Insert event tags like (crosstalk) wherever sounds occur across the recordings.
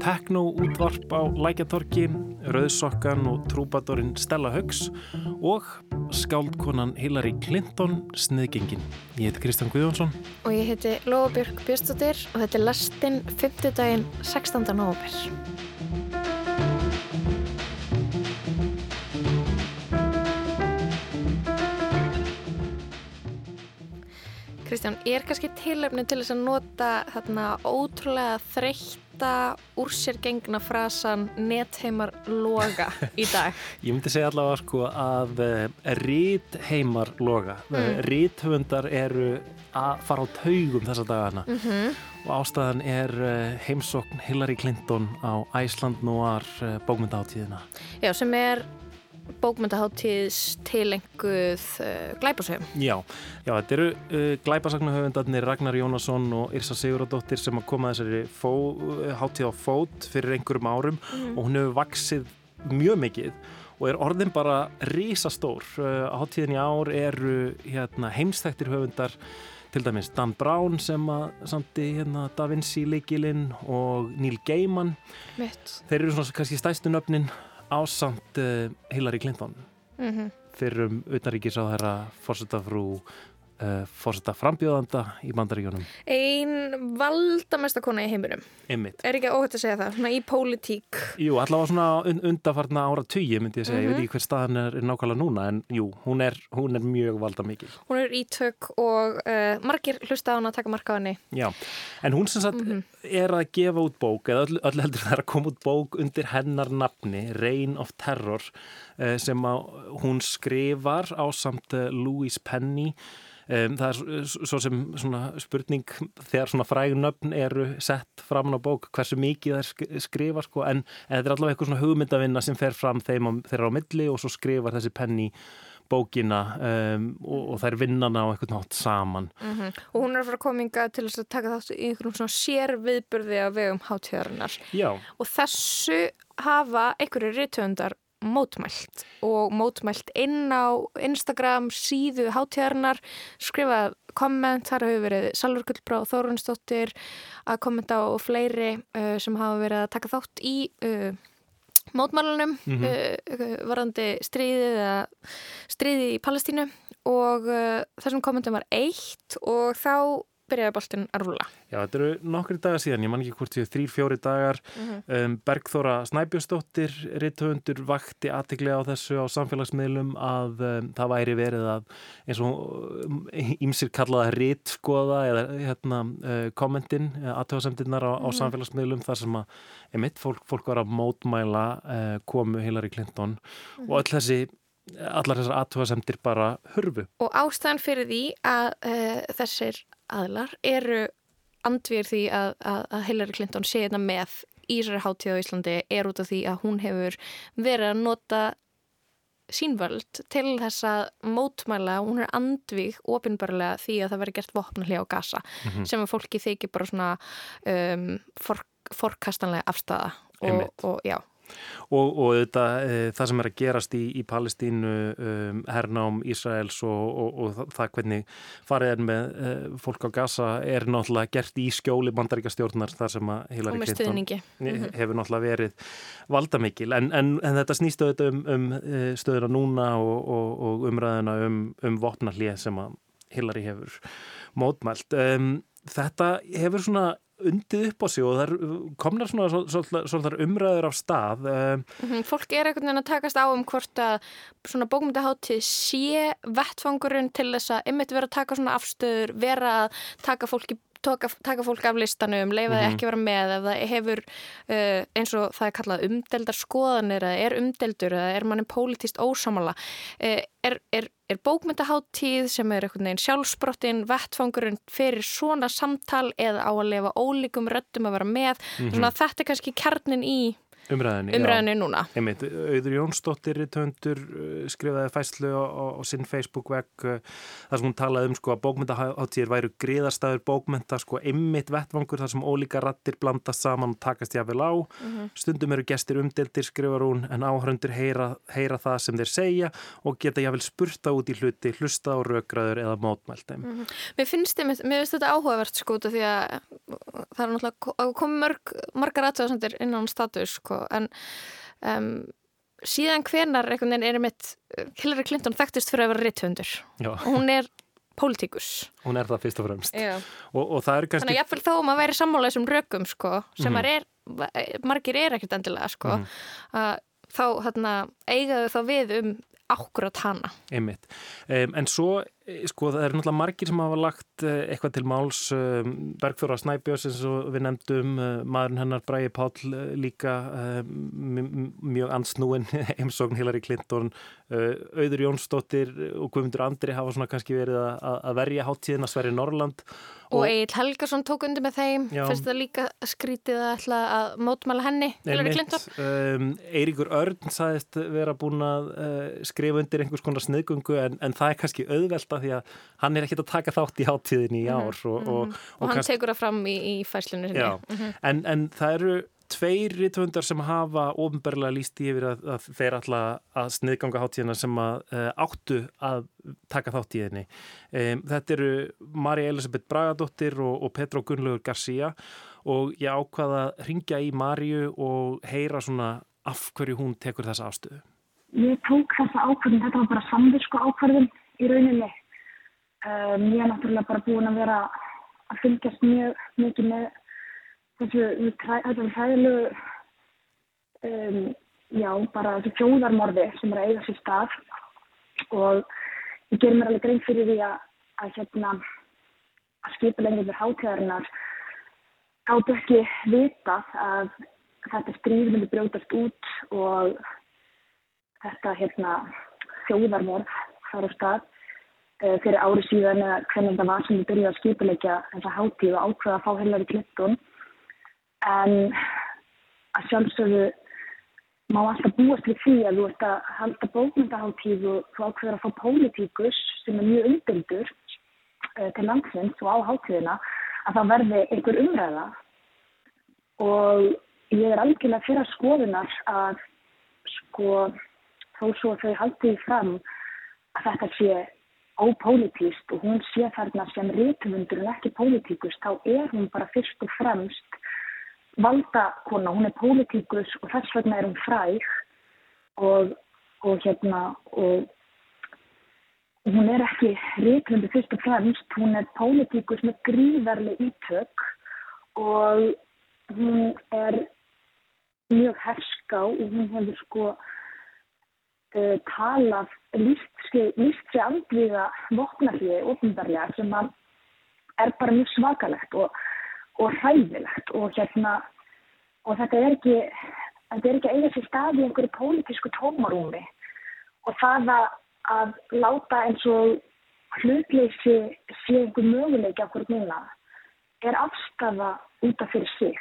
tekno-útvarp á Lækjatorki, Rauðsokkan og trúbadorinn Stella Haugs og skáldkonan Hillary Clinton, sniðgengin. Ég heiti Kristján Guðjónsson. Og ég heiti Lofabjörg Björnstóttir og þetta er lastinn 5. daginn 16. november. Kristján, er kannski tilöfni til þess að nota þarna ótrúlega þreytta úr sér gengna frasan netheimar loga í dag? (laughs) Ég myndi segja allavega sko að eh, rítheimar loga, mm. Eh, ríthöfundar eru að fara á taugum þessa dagana mm -hmm. og ástæðan er uh, heimsokn Hillary Clinton á Æsland Noir uh, bókmyndaháttíðina. Já, sem er bókmyndaháttíðs tilenguð uh, glæpasögum. Já, já, þetta eru uh, glæpasagnuhöfundarnir Ragnar Jónasson og Irsa Siguradóttir sem að koma þessari fó, uh, háttíð á fót fyrir einhverjum árum mm. og hún hefur vaksið mjög mikið og er orðin bara rísastór. Uh, háttíðin í ár eru hérna, heimstæktir höfundar til dæmis Dan Brown sem að samti hérna Da Vinci leikilinn og Neil Gaiman. Mitt. Þeir eru svona kannski stæstu nöfnin ásamt uh, Hillary Clinton mm -hmm. fyrir um utanríkisáðherra fórsetafrú uh, eh, fórsetta frambjóðanda í bandaríkjónum Einn valdamesta kona í heiminum Einmitt. Er ekki óhætt að segja það, svona í pólitík Jú, allavega svona und undarfarna ára tugi myndi ég segja, mm -hmm. ég veit mhm. ekki hver staðan er, er nákvæmlega núna en jú, hún er, hún er mjög valdamikil Hún er ítök og uh, margir hlusta á hann að taka marka á henni Já, en hún sem sagt mm -hmm. er að gefa út bók, eða öll, öll heldur það er að koma út bók undir hennar nafni Reign of Terror uh, sem hún skrifar á samt Louise Penny Um, það er svo sem spurning þegar svona frægnöfn eru sett fram á bók hversu mikið það skrifa sko en, en þetta er allavega eitthvað svona hugmyndavinna sem fer fram þeim þeirra á milli og svo skrifar þessi penni bókina um, og, og er vinnana á eitthvað nátt saman mm -hmm. og hún er að fara kominga til að taka þátt í einhverjum svona sér viðbyrði að vegum hátíðarinnar og þessu hafa einhverju rítöndar mótmælt og mótmælt inn á Instagram síðu hátíðarnar skrifað komment, þar hefur verið Salvar Gullbrá Þórunsdóttir að kommenta og fleiri uh, sem hafa verið að taka þátt í uh, mótmælunum mm -hmm. uh, varandi stríðið eða stríðið í Palestínu og uh, þessum kommentum var eitt og þá byrjaði boltin að rúla. Já, þetta eru nokkri dagar síðan, ég man ekki hvort því þrýr, fjóri dagar. Mm -hmm. um, Bergþóra Snæbjörnsdóttir, ritthöndur, vakti aðteglega á þessu á samfélagsmiðlum að um, það væri verið að eins og ímsir um, kallaða rittskoða eða hérna, uh, kommentin, aðtöðasemtinnar á, mm -hmm. á mhm. samfélagsmiðlum þar sem að emitt, fólk, fólk var að mótmæla uh, komu Hillary Clinton mm -hmm. og öll þessi allar þessar aðtöðasemtir bara hörfu. Og ástæðan fyrir því að uh, þessir aðlar eru andvýr því að, að, að Hillary Clinton sé þetta hérna með í þessari hátíð á Íslandi er út af því að hún hefur verið að nota sínvöld til þess að mótmæla, hún er andvík ofinbarlega því að það veri gert vopnarlega á gasa mm -hmm. sem að fólki þykir bara svona um, for, forkastanlega afstæða og, og já og, og þetta, e, það sem er að gerast í, í Palestínu, um, hernám Ísraels og, og, og það hvernig farið er með e, fólk á Gaza er náttúrulega gert í skjóli bandaríkastjórnar þar sem að Hillary Clinton mhm. hefur náttúrulega verið valdamikil en, en, en þetta snýst auðvitað um, um stöðuna núna og umræðina um, um vopnarlið sem að Hillary hefur mótmælt. Þetta hefur svona undið upp á sig og það komnar svona svolítið umræður af stað mm -hmm. Fólk er einhvern veginn að takast á um hvort að svona bókmyndahátið sé vettfangurinn til þess að ymmit vera að taka svona afstöður, vera að taka fólki Taka, taka fólk af listanum, leifa það mm -hmm. ekki vera með ef það hefur uh, eins og það er kallað umdeldar skoðanir eða er umdeldur eða er manni pólitist ósamala uh, er, er, er bókmyndaháttíð sem er einhvern veginn sjálfsbrottin, vettfangurinn fyrir svona samtal eða á að lefa ólíkum röttum að vera með mm -hmm. svona þetta er kannski kjarnin í umræðinni, umræðinni núna. Einmitt, Auður Jónsdóttir töndur uh, skrifaði fæslu á, sinn Facebook-vegg uh, þar sem hún talaði um sko að bókmyndaháttíðir væru griðarstæður bókmynda sko einmitt vettvangur þar sem ólíka rattir blandast saman og takast jáfnvel á. Mm -hmm. Stundum eru gestir umdeldir skrifar hún en áhörundur heyra, heyra það sem þeir segja og geta jáfnvel spurta út í hluti, hlusta á raugraður eða mótmælti. Mm -hmm. Mér finnst þetta áhugavert sko því að það er náttúrulega komið margar aðtöðasendir innan status sko en um, síðan hvenar einhvern veginn er mitt uh, Hillary Clinton þekktist fyrir að vera ritthundur og hún er pólitíkus. Hún er það fyrst og fremst. Og, og það er kannski... Þannig að jáfnveil þó maður væri sammála þessum rökum sko, sem mm -hmm. er, margir er ekkert endilega sko, mm -hmm. uh, þá þarna, eigaðu þá við um ákvörðat hana. Einmitt. Um, en svo, eh, sko, það er náttúrulega margir sem hafa lagt uh, eitthvað til máls um, Bergþóra Snæbjörns eins og við nefndum maðurinn hennar Bræði Pál uh, líka mjög ansnúin (laughs) heimsókn Hillary Clinton. Auður Jónsdóttir og Guðmundur Andri hafa svona kannski verið að verja háttíðin að Sverri Norrland Og, og Egil Helgarsson tók undir með þeim. Fyrst það líka skrítið að, að mótmæla henni Hillary Clinton? Um, Eiríkur Örn saðist vera búin að skrifa undir einhvers konar sniðgungu en, en það er kannski auðvelda því að hann er ekkit að taka þátt í háttíðinni í mhm, ár og, mm -hmm. og, og, og hann kannski... tekur það fram í, í fæslinu mm -hmm. en, en það eru tveir rítvöndar sem hafa ofnbarlega líst yfir að, að þeir alltaf að sniðganga háttíðina sem að uh, áttu að taka þátt í henni um, þetta eru Marja Elisabeth Bragadóttir og Petro Gunnlaugur Garcia og ég ákvaða að ringja í Marju og heyra svona af hverju hún tekur þessa ástöðu ég tók þessa ákvörðin, þetta var bara samvisku ákvörðin í rauninni. Um, ég er náttúrulega bara búin að vera að fylgjast mjög mikið með þessu, þessu hræðilegu, um, já, bara þessu fjóðarmorði sem er að eiga sér stað. Og ég ger mér alveg grein fyrir því að, að, hérna, að skipulegnir hátíðarinnar gátt ekki vitað að þetta stríð myndi brjótast út og þetta hérna, þjóðarmorð þar á stað uh, fyrir ári síðan eða hvernig það var sem við byrjuðum að skipulegja þessa hátíð og ákveða að fá Hillary Clinton en að sjálfsögðu má alltaf búast við því að þú ert að halda bókmyndaháttíð og þú ákveður að fá pólitíkus sem er mjög umbildur uh, til landsins og á háttíðina að það verði einhver umræða. Og ég er algjörlega fyrir að skoðunar að sko þó svo þau haldið fram að þetta sé ópolítíst og hún sé þarna sem rítumundur en ekki pólitíkust, þá er hún bara fyrst og fremst valdakona, hún er pólitíkus og þess vegna er hún fræg og, og hérna og hún er ekki rítumundur fyrst og fremst, hún er pólitíkus með gríðarlega ítök og hún er mjög herská og hún hefur sko uh, talað líst sér andviða vopnarliði ofnbarlega sem er bara mjög svakalegt og, og hræðilegt og hérna og þetta er ekki þetta er ekki eiga sér stað í einhverju pólitísku tómarúmi. Og það að, að láta eins og hlutleysi sé einhver möguleiki á hverju núna er afstafa út af fyrir sig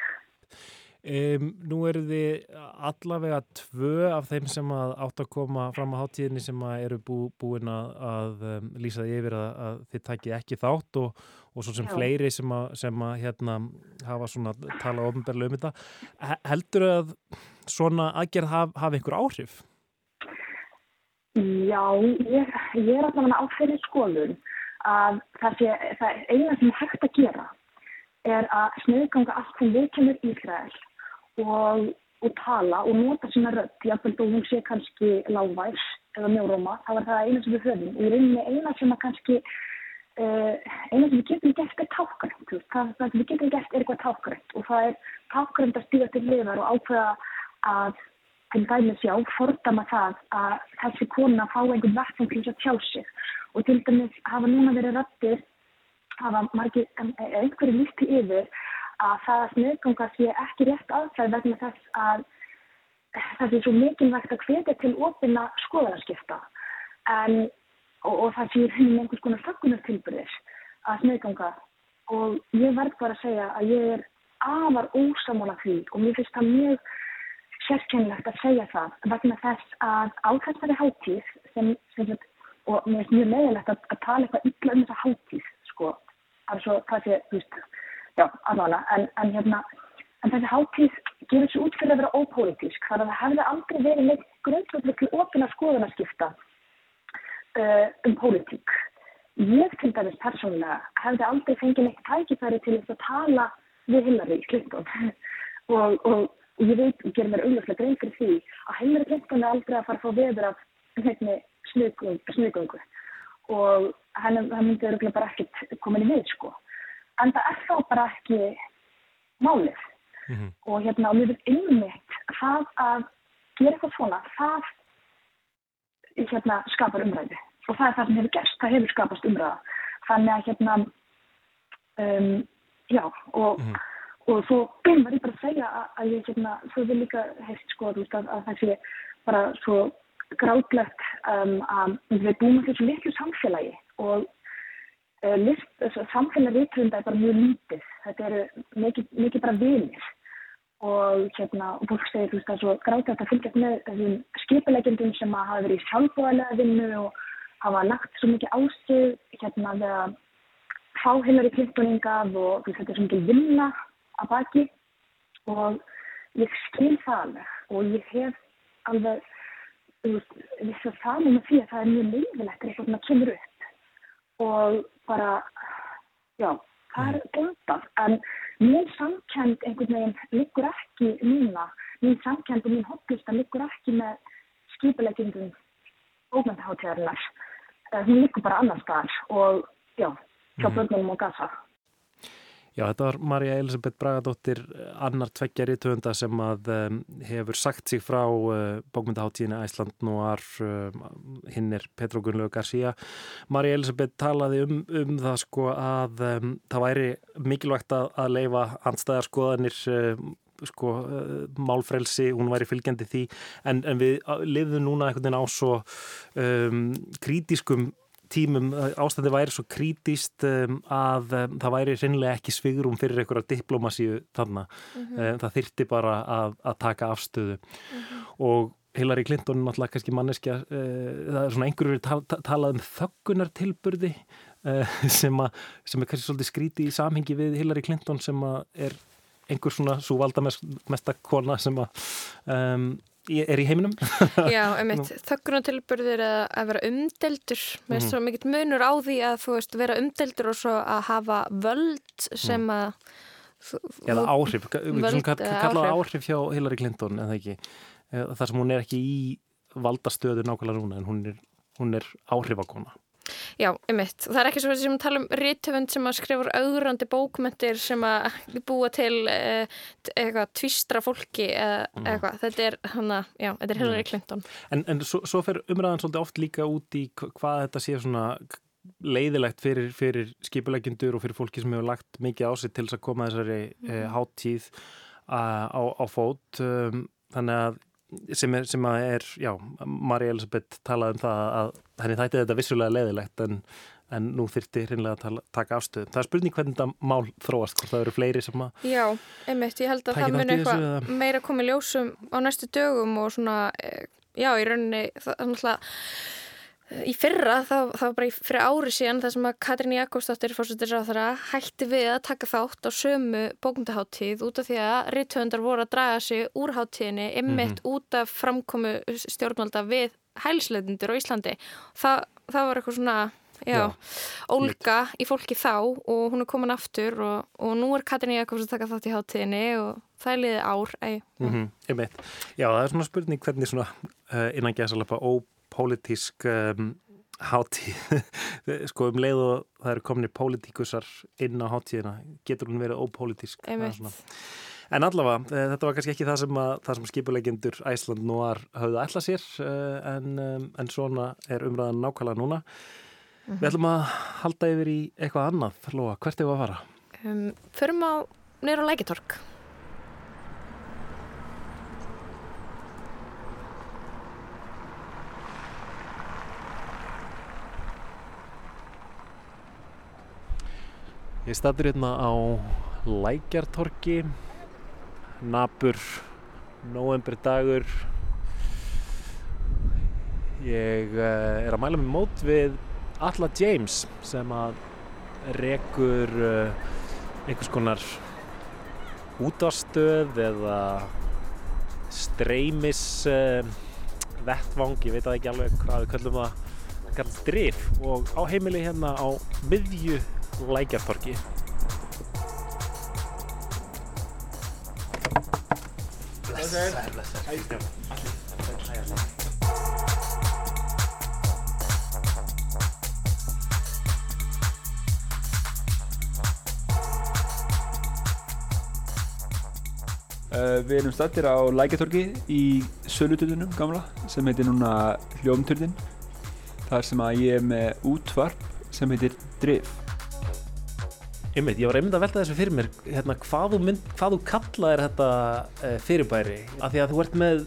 Um, nú eru þið allavega tvö af þeim sem átt að koma fram á háttíðinni sem eru bú, búin að, að um, lýsa því yfir að, að þið takki ekki þátt og, og svo sem Já. fleiri sem að, sem að hérna, hafa svona tala ofnbærlega um þetta. Heldur að svona aðgerð haf, hafi einhver áhrif? Já, ég, ég er allavega áferðið skoðun að það, sé, það eina sem hægt að gera er að sniðganga allt sem við kemur Ísrael og, og tala og nota sína rödd, jáfnveld og hún sé kannski lágværs eða mjóróma, það var það eina sem við höfum. Og í rauninni eina sem að kannski uh, eina sem við getum gert er tákgrænt, það, það sem við getum gert er eitthvað tákgrænt og það er tákgrænt að stíga til liðar og ákveða að til dæmis já, fordama það að þessi kona fá einhvern vatnum til þess að tjá sig. Og til dæmis hafa núna verið rættir hafa margir, einhverju lísti yfir að það að sniðganga sé ekki rétt aðfæð vegna þess að það sé svo mikilvægt að hvetja til ofina skoðarskipta en, og, og það sé hinn einhvers konar þakkunartilbyrðis að sniðganga og ég verð bara að segja að ég er afar ósamála því og mér finnst það mjög sérkennilegt að segja það vegna þess að á þessari háttíð sem, sem og mér finnst mjög meðilegt að, að tala eitthvað illa um þessa háttíð sko, alveg svo það sé, þú veist, já, alveg en, en hérna, en þessi háttíð gefur sér út fyrir að vera ópolítísk þar að það hefði aldrei verið með grundvöldu til ofina skoðunarskipta uh, um pólitík. Ég til dæmis persónulega hefði aldrei fengið neitt tækifæri til þess að tala við Hillary Clinton. Og, (laughs) og og ég veit og gerir mér auðvitað grein fyrir því að Hillary Clinton er aldrei að fara að fá veður af snuðgöngu og hann myndi öruglega bara ekkert komin í við sko en það er þá bara ekki málið. Mm -hmm. og hérna og mér finnst einmitt það að gera eitthvað svona það hérna skapar umræði og það er það sem hefur gerst, það hefur skapast umræða. Þannig að hérna um, já og mm -hmm og svo var ég bara að segja að, að ég hérna, svo vil líka hefst sko að, að það sé bara svo gráðlegt um, að við búum þessu litlu samfélagi og list, samfélagi rítvönda er bara mjög lítið, þetta eru mikið, mikið bara vinir. Og hérna, og fólk segir þú veist að svo gráðlegt að fylgjast með þessum skipilegjandum sem að hafa verið í sjálfbúðarlega vinnu og hafa lagt svo mikið ásig hérna við að fá heilar í klippuningað og þú veist þetta er svo mikið vinna að baki. Og ég skil það alveg. Og ég hef alveg þess að saman með því að það er mjög leifilegt eitthvað sem að kemur upp. Og bara já, það er gætað en mín samkend einhvern veginn liggur ekki mína mín samkend og mín hoppista liggur ekki með skipulegjendum ógmyndaháttíðarinnar hún liggur bara annar staðar og já, hjá mhm. börnum og gasa Já, þetta var Marja Elisabeth Bragadóttir, annar tveggjari töfunda sem að um, hefur sagt sig frá uh, bókmyndaháttíðinu Æsland Noir, um, hinn er Petro Gunnlaug García. Marja Elisabeth talaði um, um það sko að það væri mikilvægt að, að leifa andstæðarskoðanir sko málfrelsi, hún væri fylgjandi því en, en við lifðum núna einhvern veginn á svo krítiskum tímum ástandi væri svo krítist um, að um, það væri reynilega ekki svigurum fyrir einhverja diplomasíu þannig. Mm -hmm. um, það þyrti bara að, að taka afstöðu mm -hmm. og Hillary Clinton náttúrulega kannski manneskja, uh, það er svona einhverju tal, talað um þöggunartilburði uh, (laughs) sem, sem er kannski svolítið skríti í samhengi við Hillary Clinton sem er einhver svona svo valdamesta kona sem að um, er í heiminum (laughs) Já, einmitt, þökkunatilburðir að, að vera umdeldur með mm. svo mikill munur á því að þú veist vera umdeldur og svo að hafa völd sem mhm. að Eða áhrif, völd, kallaða áhrif. áhrif hjá Hillary Clinton eða ekki þar sem hún er ekki í valdastöðu nákvæmlega núna en hún er, hún er áhrifakona Já, einmitt. Það er ekki svo sem að tala um rítöfund sem að skrifur augrandi bókmyndir sem að búa til eh, eitthvað tvistra fólki eða mm. eitthvað. Þetta er hana, já, þetta er Hillary mm. Clinton. En, en svo, svo fer umræðan svolítið oft líka út í hvað þetta sé svona leiðilegt fyrir, fyrir skipulegjundur og fyrir fólki sem hefur lagt mikið á sig til þess að koma þessari mm. eh, háttíð á, á, á fót. Um, þannig að sem er, sem er já, Marí Elisabeth talaði um það að henni þætti þetta vissulega leðilegt en, en nú þyrti hinnlega að tala, taka afstöð. Það er spurning hvernig þetta mál þróast, hvort það eru fleiri sem að Já, einmitt, ég held að það mun eitthvað meira komið ljósum á næstu dögum og svona, eh, já, í rauninni það er náttúrulega Í fyrra, það, það var bara í fyrir ári síðan þar sem að Katrín Jakobsdóttir þeirra hætti við að taka þátt á sömu bókmyndaháttíð út af því að rittöndar voru að draga sig úr háttíðinni ymmit mm -hmm. út af framkomu stjórnvalda við hælsleitindur á Íslandi. Það, það var eitthvað svona, já, já ólga mitt. í fólki þá og hún er komin aftur og, og nú er Katrín Jakobsdóttir að taka þátt í háttíðinni og það er liðið ár. Mm -hmm. Já, það er svona spurning hvernig svona uh, innan gæsalapa óp pólitísk um, hátíð. (laughs) Sko um leið og það eru kominir pólitíkusar inn á hátíðina getur hún verið ópólitísk? En allavega, eh, þetta var kannski ekki það sem, sem skipulegendur Æsland nú har hafðið ætla sér eh, en, um, en svona er umræðan nákvæmlega núna. Mm -hmm. Við ætlum að halda yfir í eitthvað annað, Lóa, hvert er það að fara? Um, förum á neyru á Ég statur hérna á Lækjartorki Napur november dagur ég uh, er að mæla mig mót við Alla James sem að rekur uh, einhvers konar útastöð eða streymis uh, vettvang, ég veit að ekki alveg hvað við kallum það. Kallast drif. Og á heimili hérna á miðju lækjartorki Blessaður Blessaður Uh, við erum stættir á Lækjartorki í Söluturðunum gamla sem heitir núna Hljómturðin þar sem að ég er með útvarp sem heitir Drif Ymmiðt, ég var einmitt að velta þessu fyrir mér hérna, hvað, þú mynd, hvað þú kallaðir þetta uh, fyrirbæri? Af því að þú ert með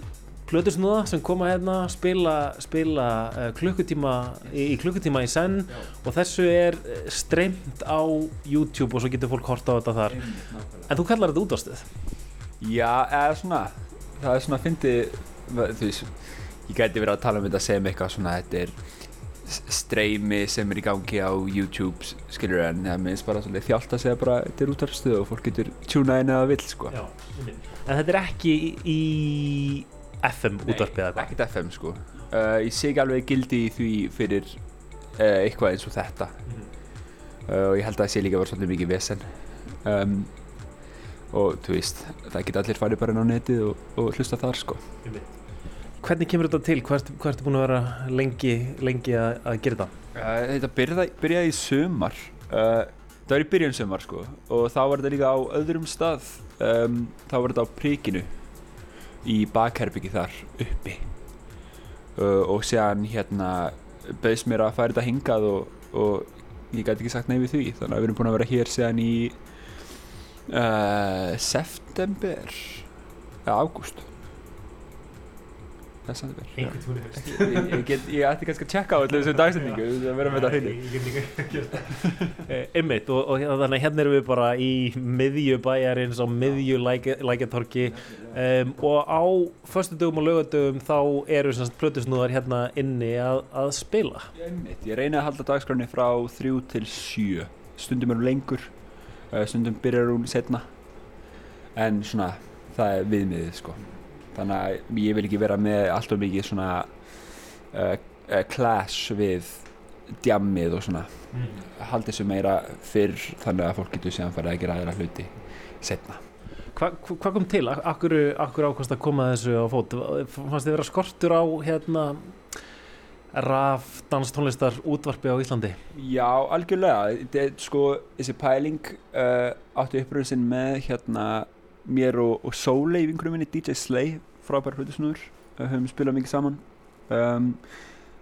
plötusnúða sem koma hérna spila, spila uh, klukkutíma í, í klukkutíma í senn Já. og þessu er streymt á YouTube og svo getur fólk horta á þetta þar. En þú kallar þetta útvastuð Já, eða svona, það er svona að fyndi, ég gæti verið að tala um þetta sem eitthvað svona, þetta er streymi sem er í gangi á YouTube, skiljur, en það minnst bara þjált að segja bara þetta er útvarstuð og fólk getur tjúnað inn eða vill, sko. Já, en þetta er ekki í FM útvarpið eða ekkert FM, sko. Uh, ég sé ekki alveg gildi í því fyrir uh, eitthvað eins og þetta mm -hmm. uh, og ég held að það sé líka verið svolítið mikið vesen. Um, og þú veist, það geta allir farið bara inn á netið og, og hlusta þar sko Hvernig kemur þetta til? Hvað ertu er búin að vera lengi, lengi að, að gera þetta? Uh, þetta byrjaði, byrjaði í sömar uh, það var í byrjun sömar sko. Og þá var þetta líka á öðrum stað. Um, þá var þetta á príkinu í bakherbyggi þar uppi. Uh, og séðan hérna bauðs mér að færa þetta hingað og, og ég gæti ekki sagt neyfið því. Þannig að við erum búin að vera hér séðan í september eða ágúst það er september ég, ég, ég, ég ætti kannski að tjekka á allir þessu dagsendingu að vera með þetta hreinu. Ymmiðt (laughs) og, og hérna, þannig hérna erum við bara í miðju bæjarins á miðju lækjartorki um, og á förstu dögum og lögadögum þá eru plötusnúðar hérna inni að, að spila. Ymmiðt, ég reyna að halda dagskránni frá þrjú til sjö. Stundum eru lengur Eh, stundum byrjar hún setna en svona það er viðmiðið sko þannig að ég vil ekki vera með allt og mikið svona uh, clash við djammið og svona mm. haldi þessu meira fyrr þannig að fólk getur séðan farið að gera aðra hluti setna Hvað hva kom til? Akkur, akkur ákvæmst að koma þessu á fót? Fannst þið vera skortur á hérna raf danstónlistar útvarpi á Íslandi? Já, algjörlega þetta er sko, þessi pæling uh, áttu uppröðin með hérna mér og, og Sólei vingurum minni, DJ Slay, frábær hlutusnúður uh, höfum spilað mikið saman. Um,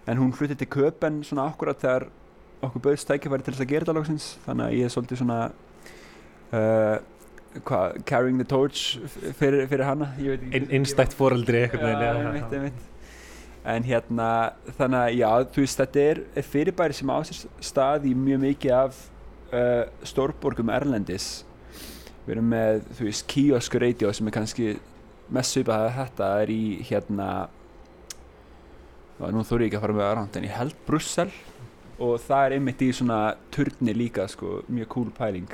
en hún fluttið til Köpen svona akkurat þegar okkur bauðst tækifæri til þess að gera þetta lagsins þannig að ég er svolítið svona uh, hvað, carrying the torch fyrir, fyrir hana Einstækt foreldri en hérna þannig að já þú veist þetta er fyrirbæri sem á sér stað í mjög mikið af uh, stórborgum Erlendis við erum með þú veist Kiosk Radio sem er kannski mest svipað að þetta er í hérna nú þóru ég ekki að fara með aðránt en ég held Brussel. Og það er einmitt í svona turni líka sko mjög cool pæling.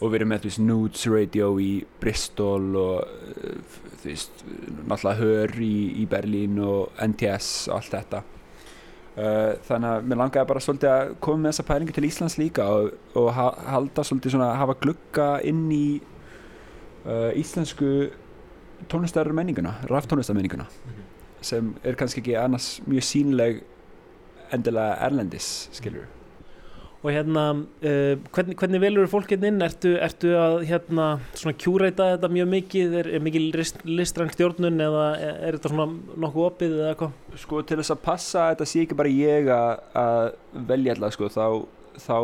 Og við erum með þú veist Nudes Radio í Bristol og uh, þú veist náttúrulega Hör í, í Berlín og NTS og allt þetta þannig að mér langaði bara svolítið að koma með þessa pælingu til Íslands líka og, og ha halda svolítið svona að hafa glugga inn í uh, íslensku tónlistarmenninguna, ráftónlistarmenninguna mm -hmm. sem er kannski ekki annars mjög sínleg endilega erlendis, skiljur og hérna, uh, hvernig, hvernig velur fólk hérna inn? Ertu, ertu að hérna svona kjúreita þetta mjög mikið? Er, er mikið listræng stjórnun eða er, er þetta svona nokkuð opið eða eitthvað? Sko til þess að passa þetta sé ekki bara ég að velja alltaf sko þá, þá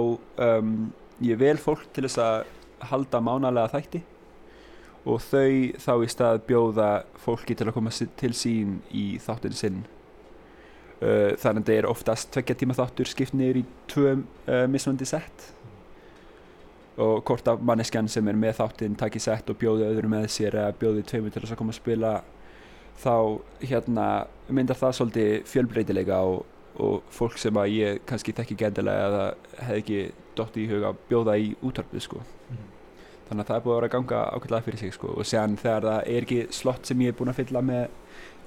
um, ég vel fólk til þess að halda mánalega þætti og þau þá í stað bjóða fólki til að koma til sín í þáttinu sinn Uh, þannig að það er oftast tveggja tíma þáttur skipt niður í tvö uh, mismunandi sett og hvort af manneskjan sem er með þáttinn takir sett og bjóði öðru með sér eða bjóði tveimur til þess að koma að spila þá hérna myndar það svolítið fjölbreytileika og, og fólk sem að ég kannski þekki gendilega eða hef ekki dótt í huga að bjóða í útvarpið sko mm. þannig að það er búið að vera að ganga ákveðlega fyrir sig sko og séðan þegar það er ekki slott sem ég er búin að fylla með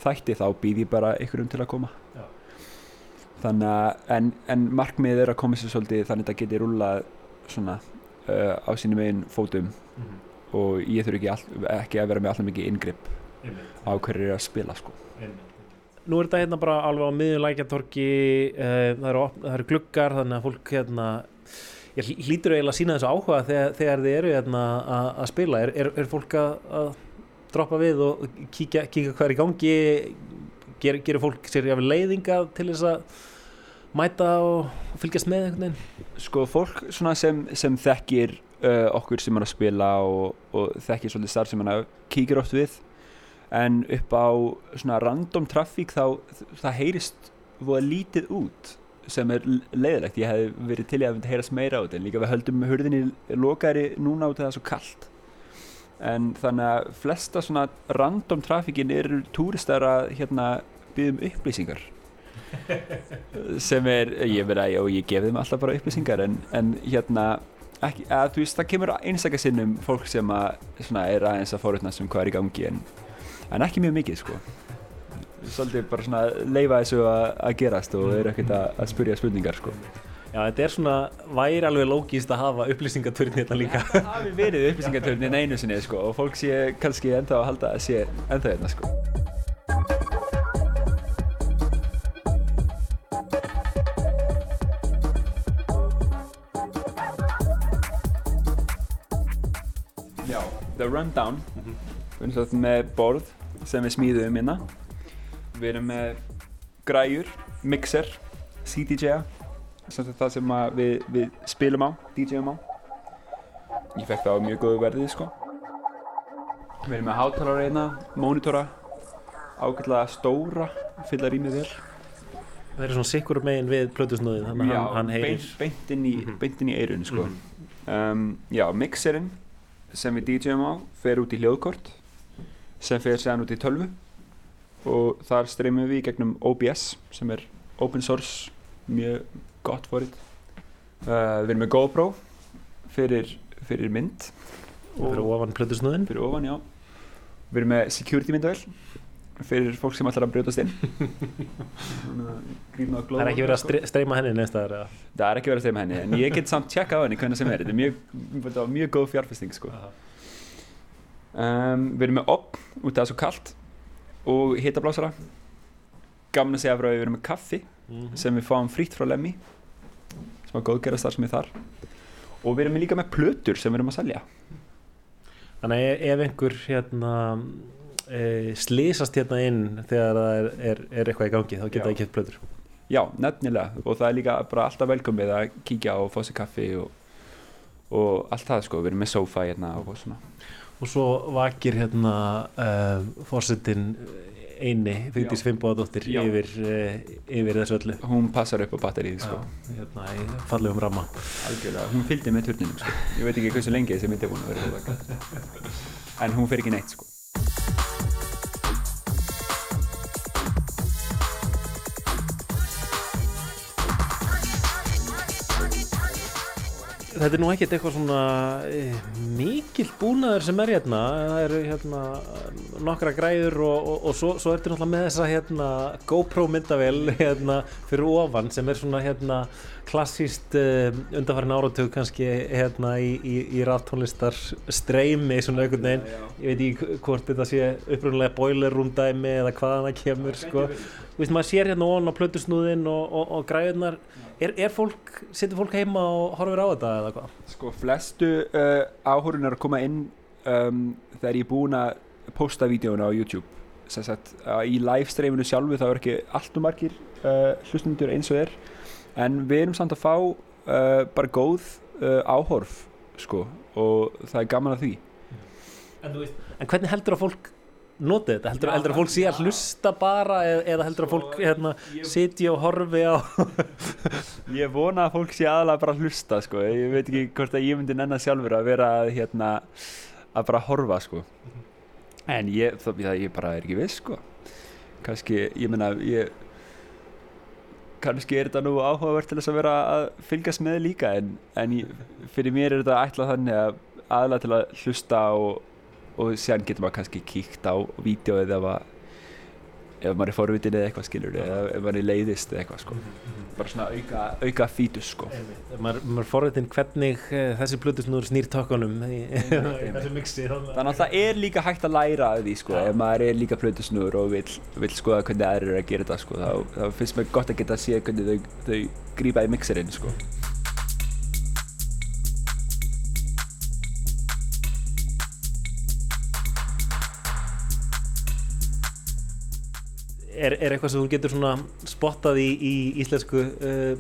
þætti þá býð ég bara ykkur um til að koma Já. Þannig að en, en markmið er að koma sér svolítið þannig að það geti rúlað svona uh, á sínum einn fótum. Mm -hmm. og ég þurfi ekki, all, ekki að vera með alltaf mikið ingripp á hverju er að spila sko. Einmitt. Nú er þetta hérna bara alveg á miðunlækjartorki uh, það eru, eru gluggar þannig að fólk hérna ég hlýtur eiginlega að sína þessu áhuga þegar, þegar þið eru hérna að spila. Er, er, er fólk að, að droppa við og kíkja, kíkja hvað er í gangi Ger, gerir fólk sér jáfnvel leiðinga til þess að mæta og fylgjast með einhvern veginn? Sko fólk sem, sem þekkir uh, okkur sem er að spila og, og þekkir svolítið starf sem hann kíkir oft við en upp á svona random trafík þá það heyrist voða lítið út sem er leiðilegt, ég hef verið til að heyrast meira á þetta en líka við höldum hurðinni lokari núna af það svo kallt en þannig að flesta svona random trafíkin eru túristar að hérna byggja um upplýsingar. (laughs) Sem er, ég verði að og ég gef þeim alltaf bara upplýsingar en, en hérna, ekki, að þú veist það kemur einstakar sinnum fólk sem að svona, er aðeins að fórutnast um hvað er í gangi en, en ekki mjög mikið sko. Svolítið bara svona leifa þessu að, að gerast og eru ekkert að, að spurja spurningar sko Já, þetta er svona, væri alveg lógíst að hafa upplýsingatörn hérna líka. Það hafi verið upplýsingatörn (laughs) hérna einu sinni, sko, og fólk sé kannski ennþá að halda að sé ennþá hérna, sko. Já, The Rundown, við erum með borð sem við smíðum hérna. Við erum með græjur, mixer, CDJ-a það sem við, við spilum á, DJ-um á. Ég fekk það á mjög góðu verðið sko. Við erum með hátalara einna, mónitora ágætlega stóra fylla rýmið vel. Það er svona sikkur megin við plötusnóðin þannig að hann heyrir. beint inn í, mm -hmm. í eirun sko. Mm -hmm. um, já, mixerinn sem við DJ-um á fer út í hljóðkort sem fer séðan út í tölvu. Og þar streymum við gegnum OBS sem er open source mjög gott fórið uh, við erum með GoPro fyrir, fyrir mynd. Fyrir ofan plötusnöðin fyrir ofan, já. Við erum með security myndavel fyrir fólk sem ætlar að brjótast inn. Það er ekki verið að streyma henni næstaðar það er ekki verið að streyma henni en ég get samt tjekka á henni hvernig sem er. Þetta er mjög, mjög góð fjárfesting sko. um, við erum með opn út af það svo kallt og hittablásara gaman að segja frá að við erum með kaffi mm -hmm. sem við fáum frýtt frá Lemmi sem var góðgerðastar sem er þar. Og við erum líka með plötur sem við erum að selja. Þannig ef einhver hérna e, slísast hérna inn þegar það er, er, er eitthvað í gangi þá geta það ekki hitt plötur. Já, nefnilega. Og það er líka bara alltaf velkomið að kíkja og fá sér kaffi og, og allt það sko, við erum með sofa hérna og svona. Og svo vakir hérna uh, fórsetin eini Vigdís Fimboðadóttir yfir, uh, yfir þessu öllu hún passar upp á batterið sko. hérna í fallegum ramma Algjörlega. hún fylgdi með turninum sko. ég veit ekki hversu lengi þessi myndi búin að vera (laughs) en hún fer ekki neitt sko. Þetta er nú ekkert eitthvað svona e, mikil búnaður sem er hérna. Það eru hérna nokkra græður og, og, og svo, svo ertu náttúrulega með þessa hérna GoPro myndavel hérna fyrir ofan sem er svona hérna klassíst uh, undanfærin áratug kannski hérna í, í, í raftónlistar streymi svona einhvern veginn. Ég veit ekki hvort þetta sé upprunnulega boiler room dæmi eða hvaðan það kemur sko, þú veist maður sér hérna ofan á plötusnúðin og, og græðunar er, er fólk, setur fólk heima og horfir á þetta eða hvað? Sko flestu uh, áhörunar koma inn um, þegar ég er búin að posta vídjóna á YouTube. Sagt, í live streaminu sjálfu þá er ekki alltaf margir uh, hlustundur eins og er. En við erum samt að fá uh, bara góð uh, áhorf sko og það er gaman að því. En, veist, en hvernig heldur að fólk notið þetta? Heldur, heldur að fólk sé að hlusta bara eða, eða heldur að fólk hérna, sitja og horfi á (laughs) Ég vona að fólk sé aðalega bara að hlusta sko, ég veit ekki hvort að ég myndi nennan sjálfur að vera hérna, að bara horfa sko. En ég, það, ég bara er ekki viss sko. Kannski, ég menna ég kannski er þetta nú áhugavert til þess að vera að fylgjast með líka en, en ég, fyrir mér er þetta ætlað þannig að aðla til að hlusta og, og sér getur maður kannski kíkt á vídeo eða ef maður er forvitin eða eitthvað skilur eða ef maður er leiðist eða eitthvað sko. Mm -hmm. bara svona auka, auka fítus sko. Maður, maður er forvitin hvernig uh, þessi blutusnúður snýr takkanum (laughs) þessu mixi þannig að það er líka hægt að læra af því sko. Ja. ef maður er líka blutusnúður og vil, vil skoða hvernig það er að gera þetta sko þá, þá finnst mér gott að geta að sé hvernig þau, þau grípa í mixerinn er, er eitthvað sem þú getur svona spottað í, í íslensku uh,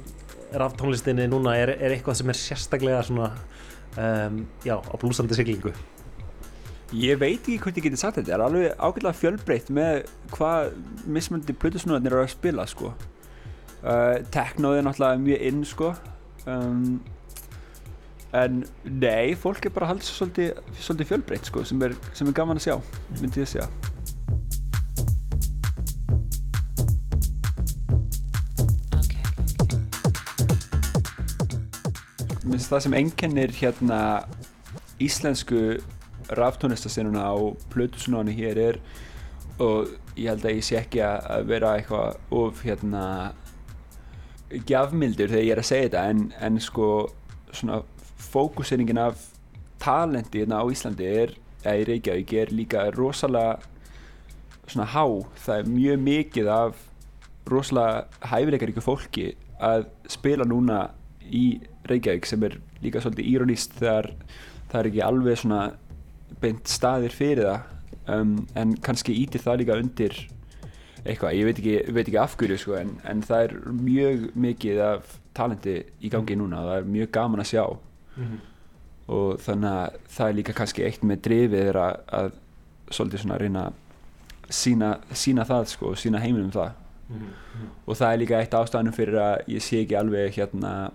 ráftónlistinni núna, er, er eitthvað sem er sérstaklega svona um, já, á blúsandi siglingu? Ég veit ekki hvort ég geti sagt þetta, það er alveg ágjörlega fjölbreytt með hvað mismöndi plötusnúðarnir eru að spila sko. Uh, Teknóð er náttúrulega mjög inn sko. Um, en nei, fólk er bara haldið svolítið, svolítið fjölbreytt sko, sem er, sem er gaman að sjá, myndi ég að segja. Minnst það sem enginnir hérna íslensku ráftónlistasennuna á plötusunáni hér er og ég held að ég sé ekki að vera eitthvað of hérna gjafmildur þegar ég er að segja þetta en, en sko svona fókuseringin af talendi hérna á Íslandi er, eða í Reykjavík er líka rosalega svona há, það er mjög mikið af rosalega hæfileikaríku fólki að spila núna í Reykjavík sem er líka svolítið írónist þegar það er ekki alveg svona beint staðir fyrir það um, en kannski ítir það líka undir eitthvað, ég veit ekki, veit ekki afhverju sko, en, en það er mjög mikið af talenti í gangi núna og það er mjög gaman að sjá. Mm -hmm. og þannig að það er líka kannski eitt með drifið að, að svolítið svona reyna að sína, sína það sko, sína heiminum það. Mm -hmm. og það er líka eitt ástæðanum fyrir að ég sé ekki alveg hérna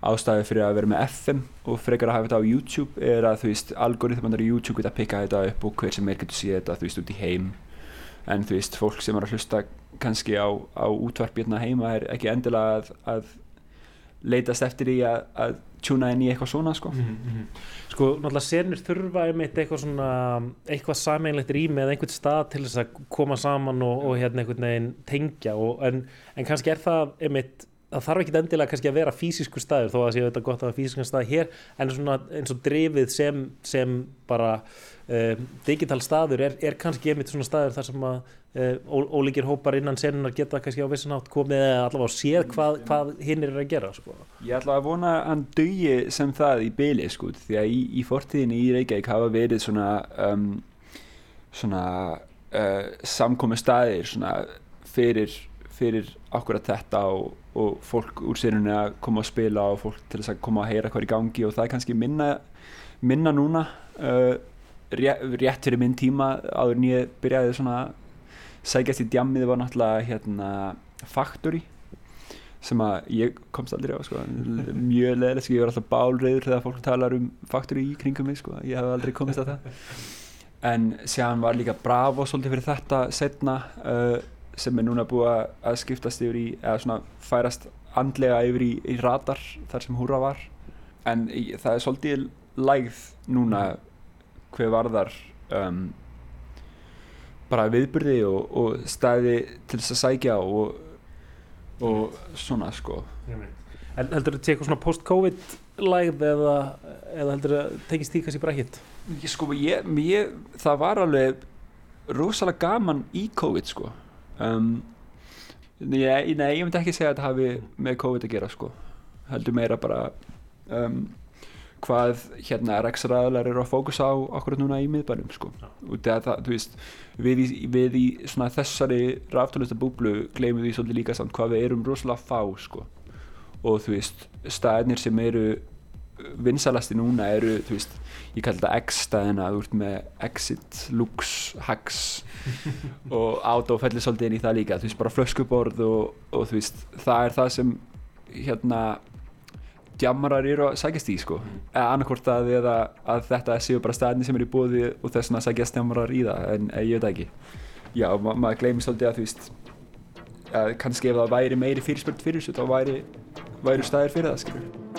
ástæði fyrir að vera með FM og frekar að hafa þetta á YouTube er að þú veist algoritmanar í YouTube geta að pikka þetta upp og hver sem er getur séð þetta þú veist út í heim en þú veist fólk sem er að hlusta kannski á, á útvarpirna heima er ekki endilega að, að leitast eftir í að, að tjúna inn í eitthvað svona sko mm -hmm. Sko náttúrulega sérnir þurfa einmitt eitthvað svona eitthvað sameinlegt rými eða einhvern stað til þess að koma saman og, og hérna einhvern veginn tengja og, en, en kannski er það einmitt það þarf ekki endilega kannski að vera fysisku staður þó að séu þetta gott að hafa fysiskan stað hér en svona eins og drifið sem, sem bara uh, digital staður er, er kannski einmitt svona staður þar sem að uh, ólíkir hópar innan senunar geta kannski á vissanátt komið eða allavega séð hvað, hvað hinn er að gera sko. Ég ætla að vona að hann dögi sem það í byli sko því að í, í fortíðinni í Reykjavík hafa verið svona um, svona uh, samkomi staðir svona fyrir fyrir akkurat þetta og, og fólk úr sérunni að koma að spila og fólk til þess að koma að heyra hvað er í gangi og það er kannski minna, minna núna uh, rétt, fyrir minn tíma áður en ég byrjaði svona sækjast í djammið var náttúrulega hérna Factory sem að ég komst aldrei á sko, mjög leðileg, sko, ég var alltaf bálreiður þegar fólk talar um Factory í kringum mig sko, ég hef aldrei komist á það. En séðan var líka Bravo svolítið fyrir þetta setna uh, sem er núna búið að skiptast yfir í, eða svona færast andlega yfir í, í radar þar sem húra var. En í, það er svolítið lægð núna hver varðar um, bara viðbyrði og, og stæði til þess að sækja og, og svona sko. Heldur þetta eitthvað svona post-covid lægð eða, eða heldur þetta tekist því kannski bara hitt? Sko ég, ég, það var alveg rosalega gaman í COVID sko um, nei, nei, ég myndi ekki segja að þetta hafi með COVID að gera sko. Heldur meira bara um, hvað hérna reksraðalar eru að fókusa á okkur núna í miðbænum sko. Og það, þú veist við í, við í svona þessari ráftónlistabúblu gleymum við svolítið líka samt hvað við erum rosalega fá sko. Og þú veist staðinir sem eru vinsalasti núna eru þú veist ég kalli þetta X-stæðina þú ert með Exit, Lux, Hax (laughs) og Auto fellir svolítið inn í það líka þú veist bara flöskuborð og, og þú veist það er það sem hérna djamarar eru að sækjast í sko. Eða annarkort að, að þetta séu bara stæðni sem er í bóði og þess að sækjast djamarar í það en ég veit ekki. Já, ma maður gleymir svolítið að þú veist að kannski ef það væri meiri fyrirspöld fyrir þessu þá væri, væri staðir fyrir það skilur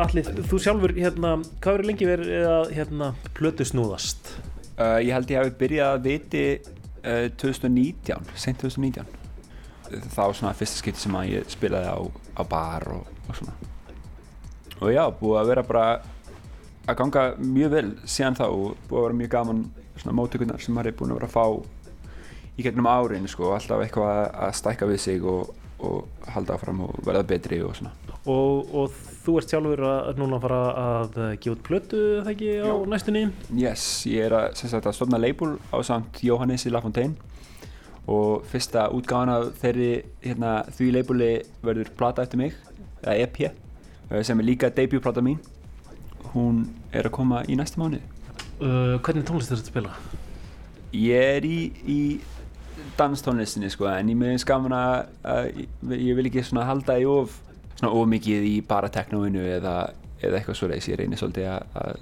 Allir, þú sjálfur, hérna, hvað verður lengi verið að hérna, plötu snúðast? Uh, ég held ég hafi byrjað að viti uh, 2019, sent 2019 þá svona fyrsta skipti sem að ég spilaði á, á bar og, og svona. Og já, búið að vera bara að ganga mjög vel síðan þá og búið að vera mjög gaman svona mótökurnar sem maður er búin að vera að fá í gegnum árin sko, alltaf eitthvað að stækka við sig og, og halda áfram og verða betri og svona Og, og þú ert sjálfur að núna fara að gefa út plötu þegar ekki á Jó. næstunni? Yes, ég er að, sagt, að stofna label á samt Jóhannes í Lafontaine og fyrsta útgáðan af þeirri hérna, því labeli verður plata eftir mig, eða EP eh, sem er líka debutplata mín hún er að koma í næsta mánu uh, Hvernig tónlist er þetta að spila? Ég er í, í danstónlistinni sko en ég meðins gaman að, að ég vil ekki svona halda í of of mikið í bara teknóinu eða, eða eitthvað svo leiðis ég reynir svolítið að, að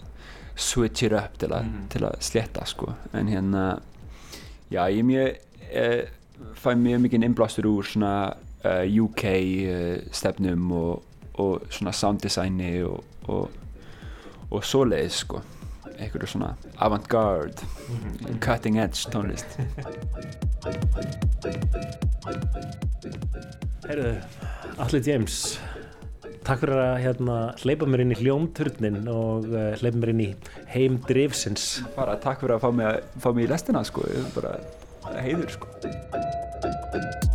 switch it up til, a, mm. til að sletta sko en hérna já ég mjög eh, fæ mjög mikið innblástur úr svona uh, eh, UK uh, eh, stefnum og, og svona sound designi og, og, og svoleiðis sko einhverju svona avant-garde mm. cutting edge tónlist (laughs) Heyrðu, Alli James Takk fyrir að hérna, hleypa mér inn í hljómturnin og uh, hleypa mér inn í heim drifsins. Bara takk fyrir að fá mig, að, fá mig í lestina sko, bara heiður sko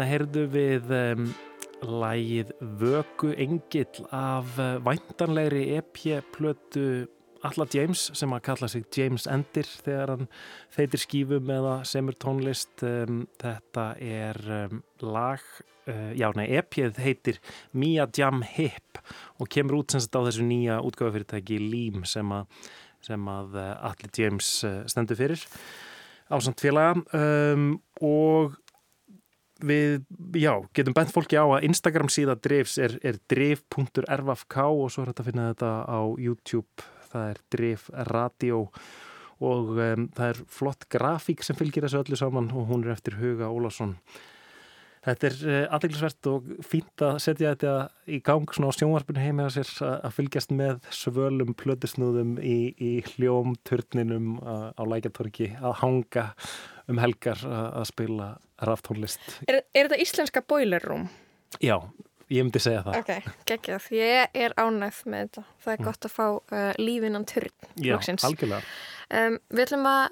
Hérna heyrðu við um, lægið Vöku Engill af uh, væntanlegri EP-plötu Alla James sem að kalla sig James Endir þegar hann þeitir skífum eða semur tónlist. Um, þetta er um, lag, uh, já nei, EP-ið heitir Mia Jam Hip og kemur út semst á þessu nýja útgáðafyrirtæki Lím sem að, sem að uh, Alla James uh, stendur fyrir ásand félaga og við, já, getum bent fólki á að Instagram síða drifs er, er drif.rfk og svo er þetta að finna þetta á YouTube, það er drif radio og um, það er flott grafík sem fylgir þessu öllu saman og hún er eftir Huga Ólásson Þetta er uh, aðeinsvært og fínt að setja þetta í gang svona á sjónvarpinu heim eða sér að fylgjast með svölum plötusnúðum í, í hljóm turninum á lækjartorki að hanga um helgar að spila raftónlist. Er, er þetta íslenska boiler room? Já, ég myndi segja það. Ok, geggjað. Ég er ánægð með þetta. Það er mm. gott að fá uh, lífinan turn. Já, loksins. algjörlega. Um, við ætlum að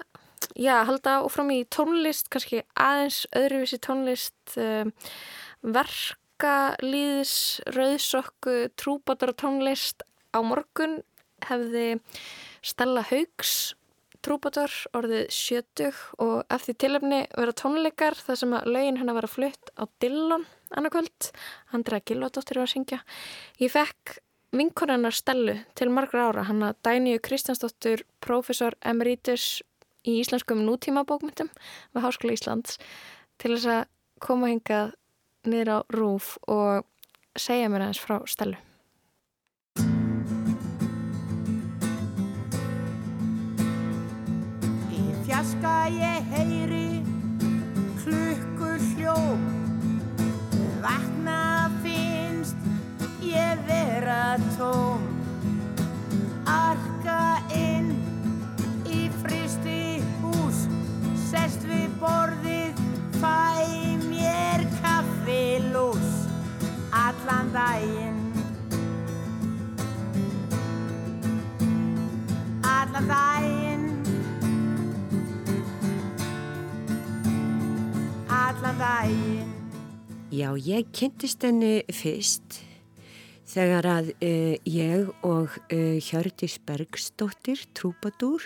já, halda áfram í tónlist, kannski aðeins öðruvísi tónlist, um, verkalýðis, rauðsokku, trúbátar tónlist á morgun hefði Stella Haugs Trúbador orðið 70 og eftir tilöfni vera tónleikar þar sem að lögin hennar var að flutt á Dillon annarkvöld, Andra Gilvardóttir var að syngja. Ég fekk vinkonarnar Stellu til margra ára, hann að Dænju Kristjánsdóttir, profesor emeritus í íslenskum nútímabókmyndum við Háskóla Íslands til þess að koma hingað niður á rúf og segja mér aðeins frá Stellu. Í fjaska ég heyri klukku hljóm Vakna finnst ég vera tóm Daginn Já, ég kynntist henni fyrst þegar að uh, ég og uh, Hjördis Bergsdóttir, trúpadúr,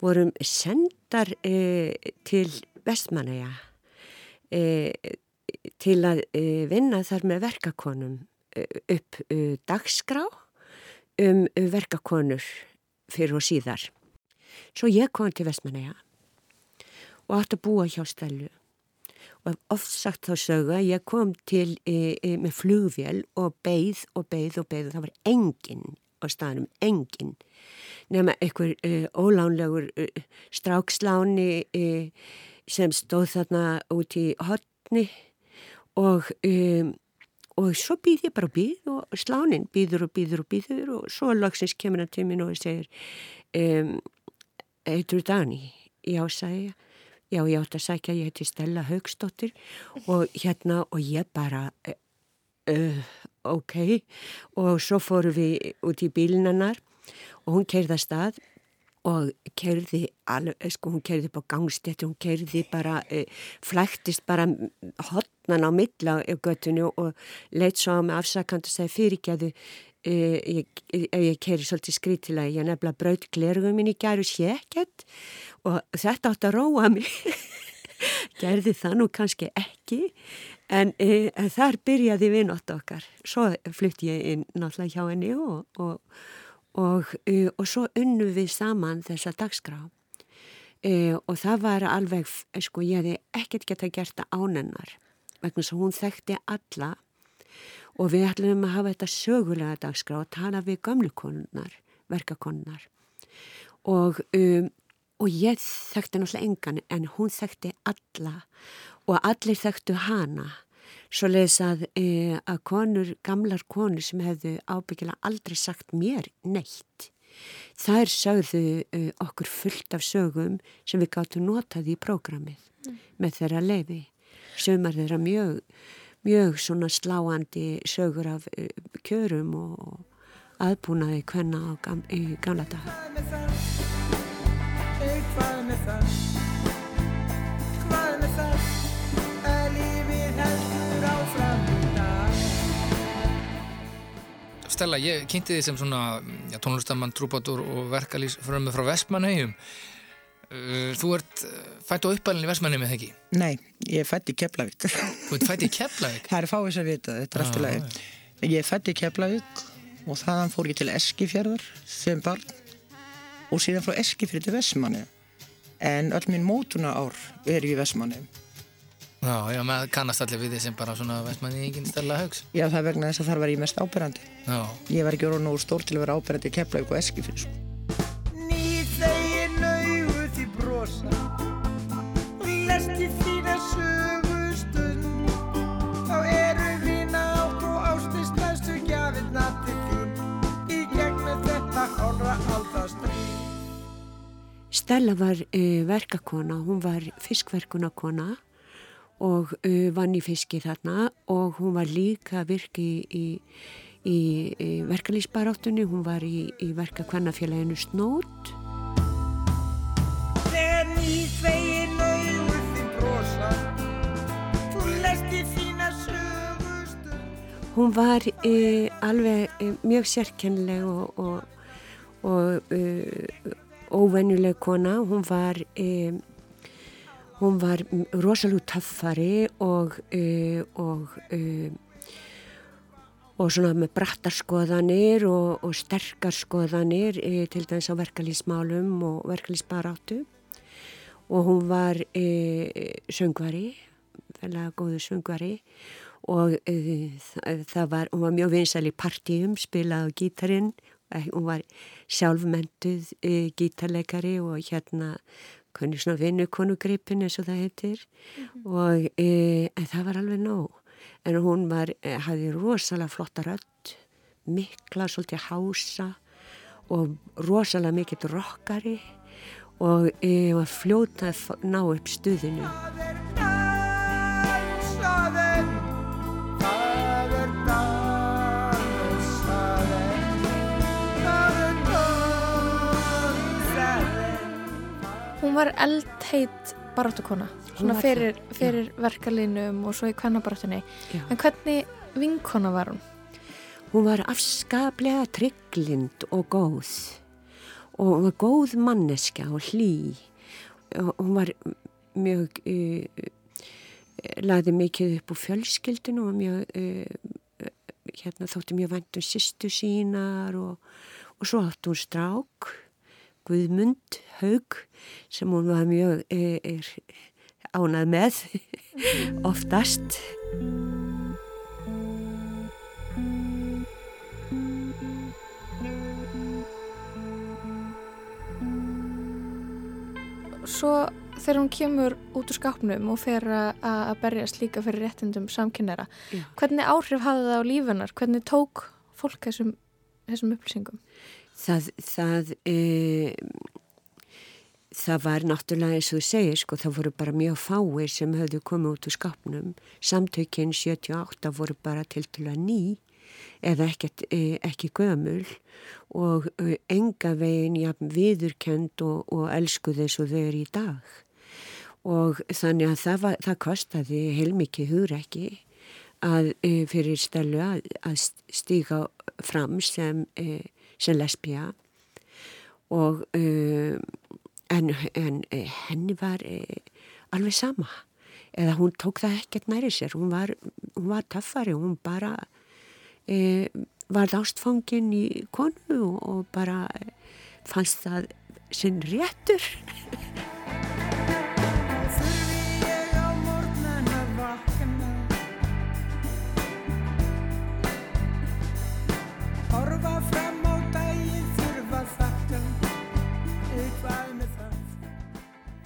vorum sendar uh, til Vestmanæja til að vinna þar með verkakonum upp dagskrá um verkakonur fyrir og síðar. Svo ég kom til Vestmanæja og átti að búa hjá stælu og oft sagt þá sögða ég kom til e, e, með flugvél og beigð og beigð og beigð og það var enginn á staðnum, enginn nema einhver e, ólánlegur e, stráksláni e, sem stóð þarna út í hotni og e, og svo býð ég bara býð og slánin býður og býður og býður og svo lagsins kemur hann til minn og segir Eitur Dani, já sagði ég Já, ég átti að sækja, ég heiti Stella Haugstóttir og hérna og ég bara, uh, ok, og svo fórum við út í bílinannar og hún kerði að stað og kerði, alveg, sko, hún kerði upp á gangstétti, hún kerði bara, uh, flæktist bara hotnan á milla á göttinu og leitt svo á mig afsakand og sagði fyrirgæðu, uh, ég, ég, ég kerði svolítið skrítilega, ég nefnilega braut glerugum minn í gæru sékett og þetta átt að róa mig. (laughs) Gerði það nú kannski ekki. En e, þar byrjaði vinnótt okkar. Svo flytti ég inn náttúrulega hjá henni og og, og, e, og svo unnu við saman þessa dagskrá. E, og það var alveg sko ég hefði ekkert gett að gert það ánennar vegna svo hún þekkti alla. Og við ætlum að hafa þetta sögulega dagskrá og tala við gömlukonunnar verkakonunnar og um og ég þekkti náttúrulega engan en hún þekkti alla. Og allir þekktu hana. Svo leiðis að, e, að konur, gamlar konur sem hefðu ábyggilega aldrei sagt mér neitt þær sögðu e, okkur fullt af sögum sem við gáttum notaði í prógramið mm. með þeirra leiði sögumar þeirra mjög mjög svona sláandi sögur af e, kjörum og aðbúnaði hvenna á gam, gamla dagar hvað með það hvað með það að lífið heldur áfram í dag? Stella, ég kynnti þið sem svona já, tónlistamann, trúbátur og verkalýs frömmu frá Vestmannhegjum uh, Þú ert uh, fætt á uppalinn í Vestmannhegjum eða ekki? Nei, ég er fætt í Keflavík. Þú ert fætt í Keflavík? (laughs) Það er fáið sem vita, þetta er alltaf lagi. Ég er fætt í Keflavík og þaðan fór ég til Eskifjörðar sem barn og síðan frá Eskifjörði til Vestmannhegjum en öll mín mótuna ár er í Vestmanni Já, já, maður kannast allir við því sem bara svona Vestmanni enginn stella högs Já, það er vegna þess að þar var ég mest áberandi. Já. Ég var ekki orðin úr stór til að vera áberandi í Keflavík og Eskifjörð sko. Stella var uh, verkakona, hún var fiskverkunakona og uh, vann í fiski þarna og hún var líka virki í, í, í verkalýsbaráttunni, hún var í, í verkakvennafélaginu Snót. Þegar nýtt veginn auður þinn brosa, þú lesti þína sögustund. Hún var uh, alveg mjög sérkennileg og, og, og óvennuleg kona, hún var, e, hún var rosalega töffari og, e, og, e, og svona með brattarskoðanir og, og sterkarskoðanir til dæmis á verkalýsmálum og verkalýsbaráttu og hún var söngvari, vel að góðu söngvari. Og uh, það var, hún var mjög vinsal í partíum, spilað á gítarin, hún var sjálfmentuð uh, gítarleikari og hérna konni svona vinnukonugripin eins og það heitir. Mm -hmm. og uh, en það var alveg nóg. En hún var, hafði rosalega flotta rödd, mikla svolítið hása og rosalega mikill rockari og var fljótað að ná upp stuðinu Hún var eldheit barátukona svona fyrir, fyrir verkalínum og svo í kvennabarátunni en hvernig vinkona var hún? Hún var afskaplega trygglind og góð og hún var góð manneska og hlý. Og hún var mjög uh, laði mikið upp úr fjölskyldinu og mjög uh, hérna, þótti mjög vænt um sýstu sínar og, og svo átti hún strák Guðmund Haug sem hún var mjög er, er, ánað með oftast. Svo þegar hún kemur út úr skápnum og fer að berjast líka fyrir réttindum samkynnera, hvernig áhrif hafði það á lífunar? Hvernig tók fólk þessum, þessum upplýsingum? Það það, e, það var náttúrulega eins og þú segir sko það voru bara mjög fáir sem höfðu komið út úr skapnum samtökinn 78 voru bara til að ný eða ekkert, e, ekki gömul. Og e, enga veginn ja, viðurkend og, og elsku þess og þau eru í dag. Og þannig að það, var, það kostiði heilmikið hugrekki að e, fyrir stelu að, að stíga fram sem e, sem lesbija og uh, en, en eh, henni var uh, alveg sama. Eða hún tók það ekkert næri sér. Hún var, hún var taffari hún bara uh, var ástfangin í konu og, og bara fannst það sinn réttur (laughs)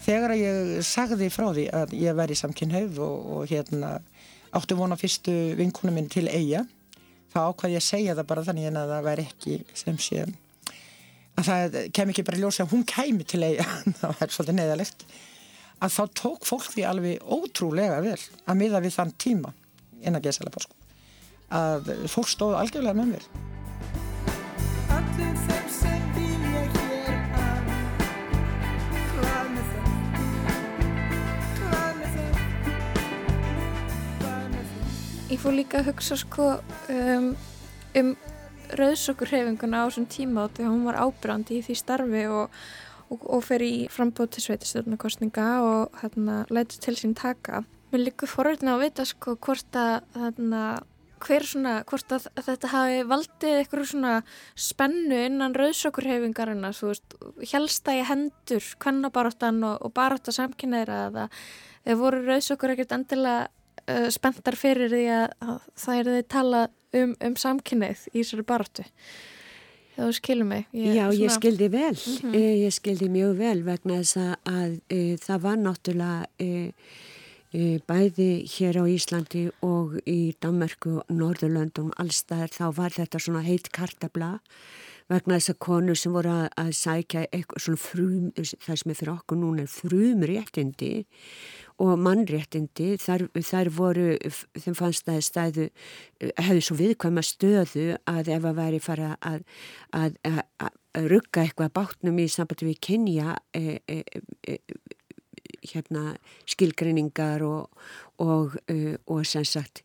þegar ég sagði frá því að ég væri samkynhaug og, og hérna áttu vona fyrstu vinkunum minn til eiga þá ákvaði ég að segja það bara þannig að það væri ekki sem sé að það kem ekki bara ljósa að hún kæmi til eiga (laughs) það var svolítið neðalegt að þá tók fólk því alveg ótrúlega vel að miða við þann tíma innan geðsæla sko. að fólk stóðu algjörlega með mér Ég fór líka að hugsa sko um, um rauðsokkurhefinguna á þessum tíma átti að hún var ábrandi í því starfi og, og, og fer í frambóð til sveitistöðunarkostninga og hérna læti til sín taka. Mér líka forverðin að vita sko hvort að hérna hver svona, hvort að þetta hafi valdið eitthvað svona spennu innan rauðsokkurhefingarina, þú veist, helsta í hendur, kvennabaráttan og, og barátta samkynneira eða voru rauðsokkur ekkert endilega uh, spenntar fyrir því að, að það er því tala um, um samkynnið í þessari baratu þá skilum mig. Ég, Já, svona... ég skildi vel. Mm -hmm. ég skildi mjög vel vegna þess að, að e, það var náttúrulega e, e, bæði hér á Íslandi og í Danmarku og Norðurlöndum allstaðar þá var þetta svona heit kartabla vegna þess að konur sem voru að, að sækja eitthvað svona frum, það sem er fyrir okkur núna frum réttindi og mannréttindi. Þar, þar voru, þeim fannst að stæðu, hefðu svo viðkvæma stöðu að ef að væri fara að, að, að rugga eitthvað bátnum í sambandi við kynja e, e, e, hérna, skilgreiningar og, og, uh, og sem sagt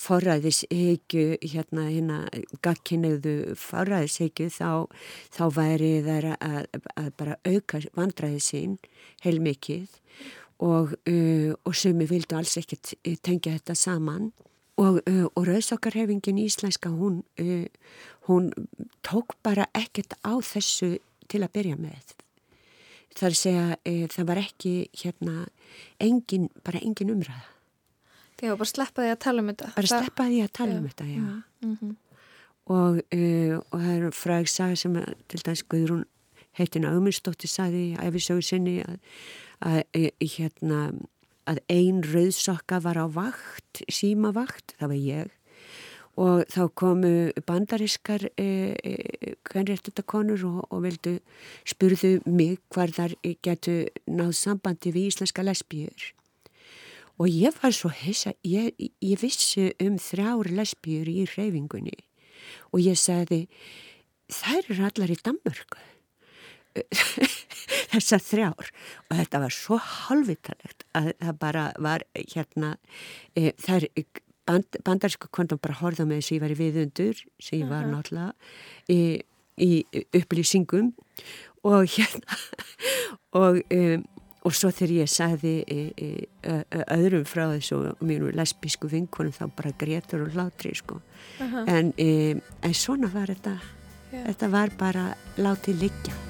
forræðishyggju hérna hérna gagkinnauðu forræðishyggju þá, þá væri þær að, að bara auka vandræði sín heilmikið og, uh, og sumi vildu alls ekkert tengja þetta saman. Og, uh, og rauðsokkarhefingin íslenska hún, uh, hún tók bara ekkert á þessu til að byrja með það er að segja uh, það var ekki hérna engin, bara engin umræða. Það var bara sleppaði að tala um þetta. Bara sleppaði að tala um þetta, já. Mm -hmm. og, og það er fræg saga sem til dæs Guðrún heitina Ögmundsdóttir saði að ef við sögur sinni að að, hérna, að ein rauðsokka var á vakt, símavakt, það var ég og þá komu bandariskar eh, hvernréttutakonur og, og vildu spurðu mig hvar þar getu náð sambandi við íslenska lesbíur. Og ég var svo hessa, ég, ég vissi um þrjári lesbíur í reyfingunni og ég sagði þær eru allar í Danmörku. (laughs) Þessar þrjár. Og þetta var svo halvitalegt að það bara var hérna e, þær band, bandarsku kontum bara horða með þess að ég var í viðundur sem ég var -huh. náttúrulega í, í upplýsingum og hérna (laughs) og um, og svo þegar ég sagði e, e, öðrum frá þessu og mínu lesbísku vinkunum þá bara gretur og látri sko uh -huh. en, e, en svona var þetta yeah. þetta var bara látið liggja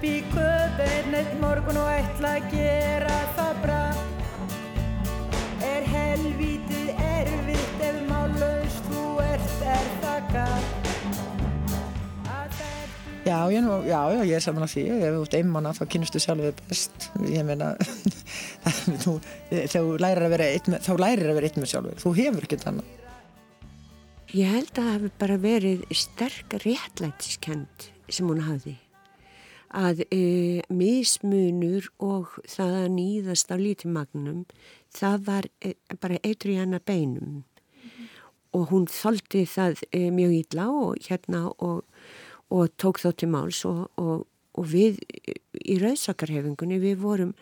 upp í köpinn eitt morgun og ætla að gera það bra. Er helvítið erfitt ef málaust þú ert er það gaf Já, ég, nú, já, já, ég er saman að því. Ef þú ert einmann þá kynustu sjálfur best. Ég meina (laughs) þú, þá lærir að vera einn með, þá lærir að vera einn með sjálfur, þú hefur ekkert annað. Ég held að það hefur bara verið sterk réttlætiskend sem hún hafði að e, mismunur og það að nýðast á lítimagnum það var e, bara eitru í hana beinum mm -hmm. og hún þóldi það e, mjög ítla og hérna og, og tók þá til máls og, og, og við í rauðsakarhefingunni við vorum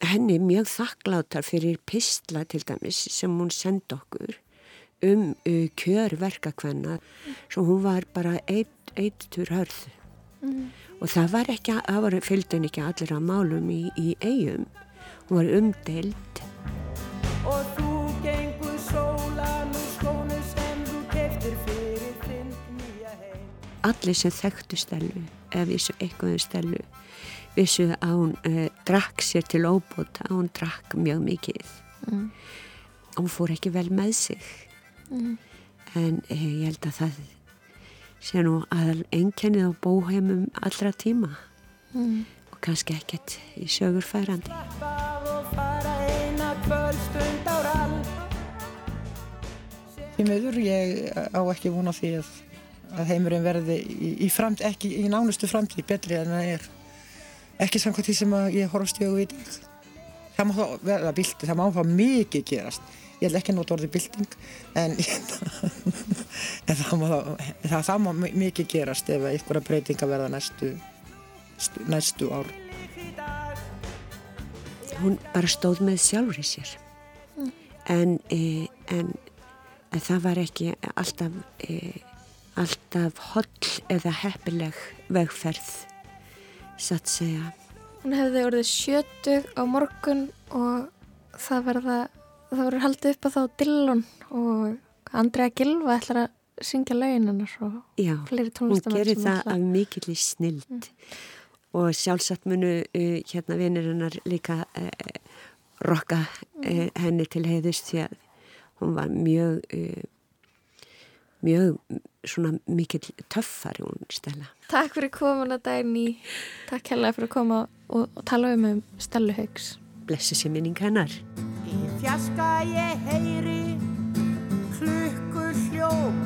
henni mjög þakklátar fyrir pistla til dæmis sem hún sendi okkur um uh, kjörverkakvenna svo hún var bara eitt, eitt tur hörð mm og það var ekki, það var fylgdun ekki allir að málum í, í eigum hún var umdeild. Og þú gengur sólan úr skónu sem þú keftir fyrir þinn nýja heim. Allir sem þekktu stelu eða vissu eitthvað um stelu vissu að hún eh, drakk sér til óbúta, hún drakk mjög mikið. Mm. hún fór ekki vel með sig. Mm. en eh, ég held að það sé nú aðal einkennið á bóheimum allra tíma mm. og kannski ekkert í sögur færandi. Því meður ég á ekki vona því að, að heimurinn verði í, í, framt, ekki, í nánustu framtíð betri en það er ekki samkvæmt því sem ég horfst í auðvitað í dag. Það má þá verða bildi, það má þá mikið gerast ég held ekki að nota orðið bilding en, (laughs) en það, má, það, það má mikið gerast ef einhverja breytinga verða næstu, næstu ár. Hún bara stóð með sjálfur í sér. Mm. en, e, en, en það var ekki alltaf e, alltaf holl eða heppileg vegferð satt segja. Hún hefði orðið sjötug á morgun og það verða það voru haldið upp á þá Dillon og Andrea Gilva ætlar að syngja launinnar og Já, fleiri tónlistamæður. Já, hún gerir það af mikill í snild mm. og sjálfsagt munu uh, hérna vinnirinnar líka uh, rokka uh, henni til heiðust því að hún var mjög mjög svona mikill töffar hún stella. Takk fyrir komuna Dæni, takk hella fyrir að koma og, og tala um um Stellu Haugs. Blessi sér minning hennar. Í fjaska ég heyri klukkur hljóm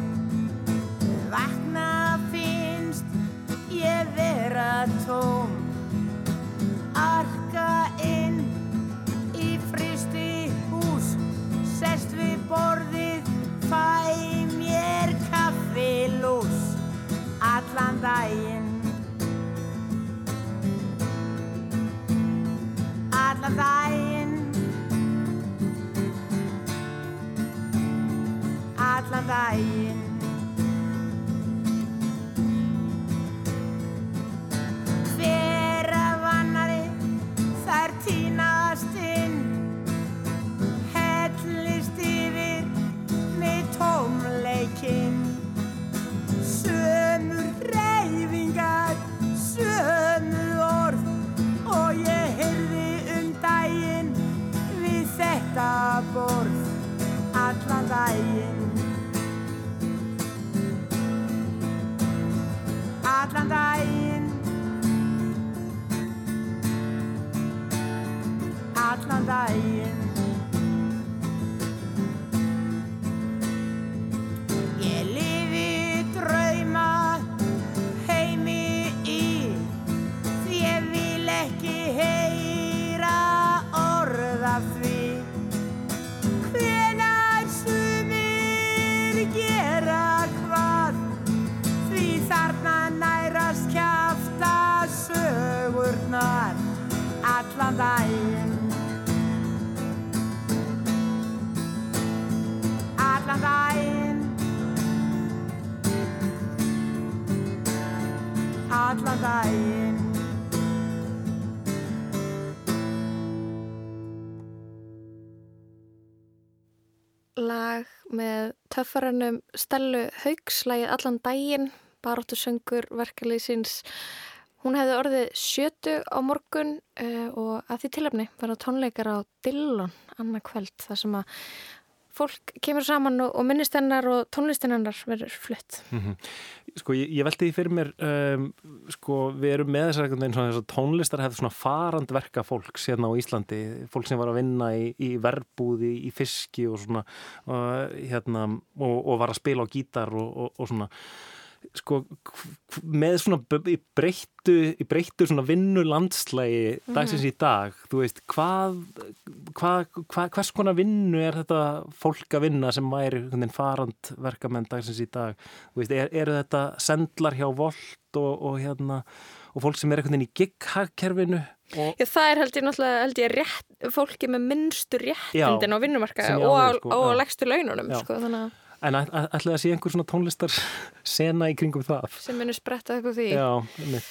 Vakna finnst ég vera tóm. Arka inn í fristi hús Sest við borðið, fæ mér kaffilús Allan daginn. Allan daginn. Hver af annari þær tínast inn Hellist yfir með tómleikinn. Sömu reyfingar, sömu orð Og ég heyrði um daginn þetta borð Allan daginn Allan daginn. Allan daginn með töffarannum Stellu Haugslægið allan daginn, baróttu söngur verkefliðsins. Hún hefði orðið sjötu á morgun uh, og að því tilöfni var á tónleikar á Dillon annað kvöld þar sem að fólk kemur saman og, og minnist hennar og tónlistin hennar verður flutt. Mm -hmm. Sko ég, ég veldi því fyrir mér, um, sko við erum með þessar einhvern veginn svona þess að tónlistar hefði svona farandverka fólk sérna á Íslandi, fólk sem var að vinna í, í verbúði, í fiski og svona og, hérna, og, og var að spila á gítar og, og svona sko með svona breyttu, breyttu svona vinnu landslægi dagsins í dag þú veist, hvað, hvað, hvað hvers konar vinnu er þetta fólk að vinna sem væri farandverkamenn dagsins í dag? Veist, er, eru þetta sendlar hjá Volt og, og hérna og fólk sem er einhvern veginn í gig-kerfinu Já, það er held ég náttúrulega held ég rétt, fólki með minnstur réttindin á vinnumarka og á, sko, á, á legstu laununum, sko, þannig að En ætlaði að sé einhver svona tónlistar sena í kringum það? Sem munir spretta eitthvað því. Já, einmitt.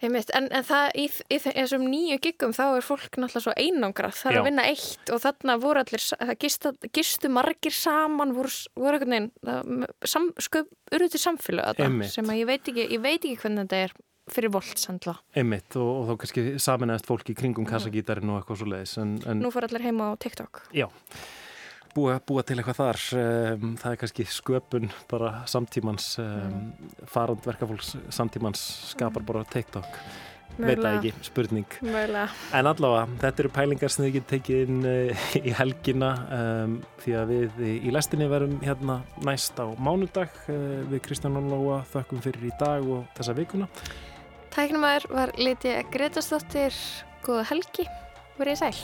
einmitt. En, en það í, í þessum nýju giggum þá er fólk náttúrulega svo einangrað. Það er Já. að vinna eitt og þarna voru allir, það gistu, gistu margir saman, voru, voru eitthvað neinn, sam, sko, urðu til samfélag þetta sem að ég veit ekki, ég veit ekki hvernig þetta er fyrir voldsandla. Einmitt og, og þá kannski saminæst fólk í kringum kassagítarinn og eitthvað svo leiðis. En, en... Nú fór allir heima á TikTok. Já búa, búa til eitthvað þar um, það er kannski sköpun bara samtímans um, farandverkafólks samtímans skapar bara TikTok. Veit það ekki, spurning. Mögulega. en allavega, þetta eru pælingar sem þið getur tekið inn uh, í helgina um, því að við í lestinni verum hérna næst á mánudag uh, við Kristján Lóa þökkum fyrir í dag og þessa vikuna. Tæknumæður var Lítiða Gretastóttir Góða helgi, verið sæl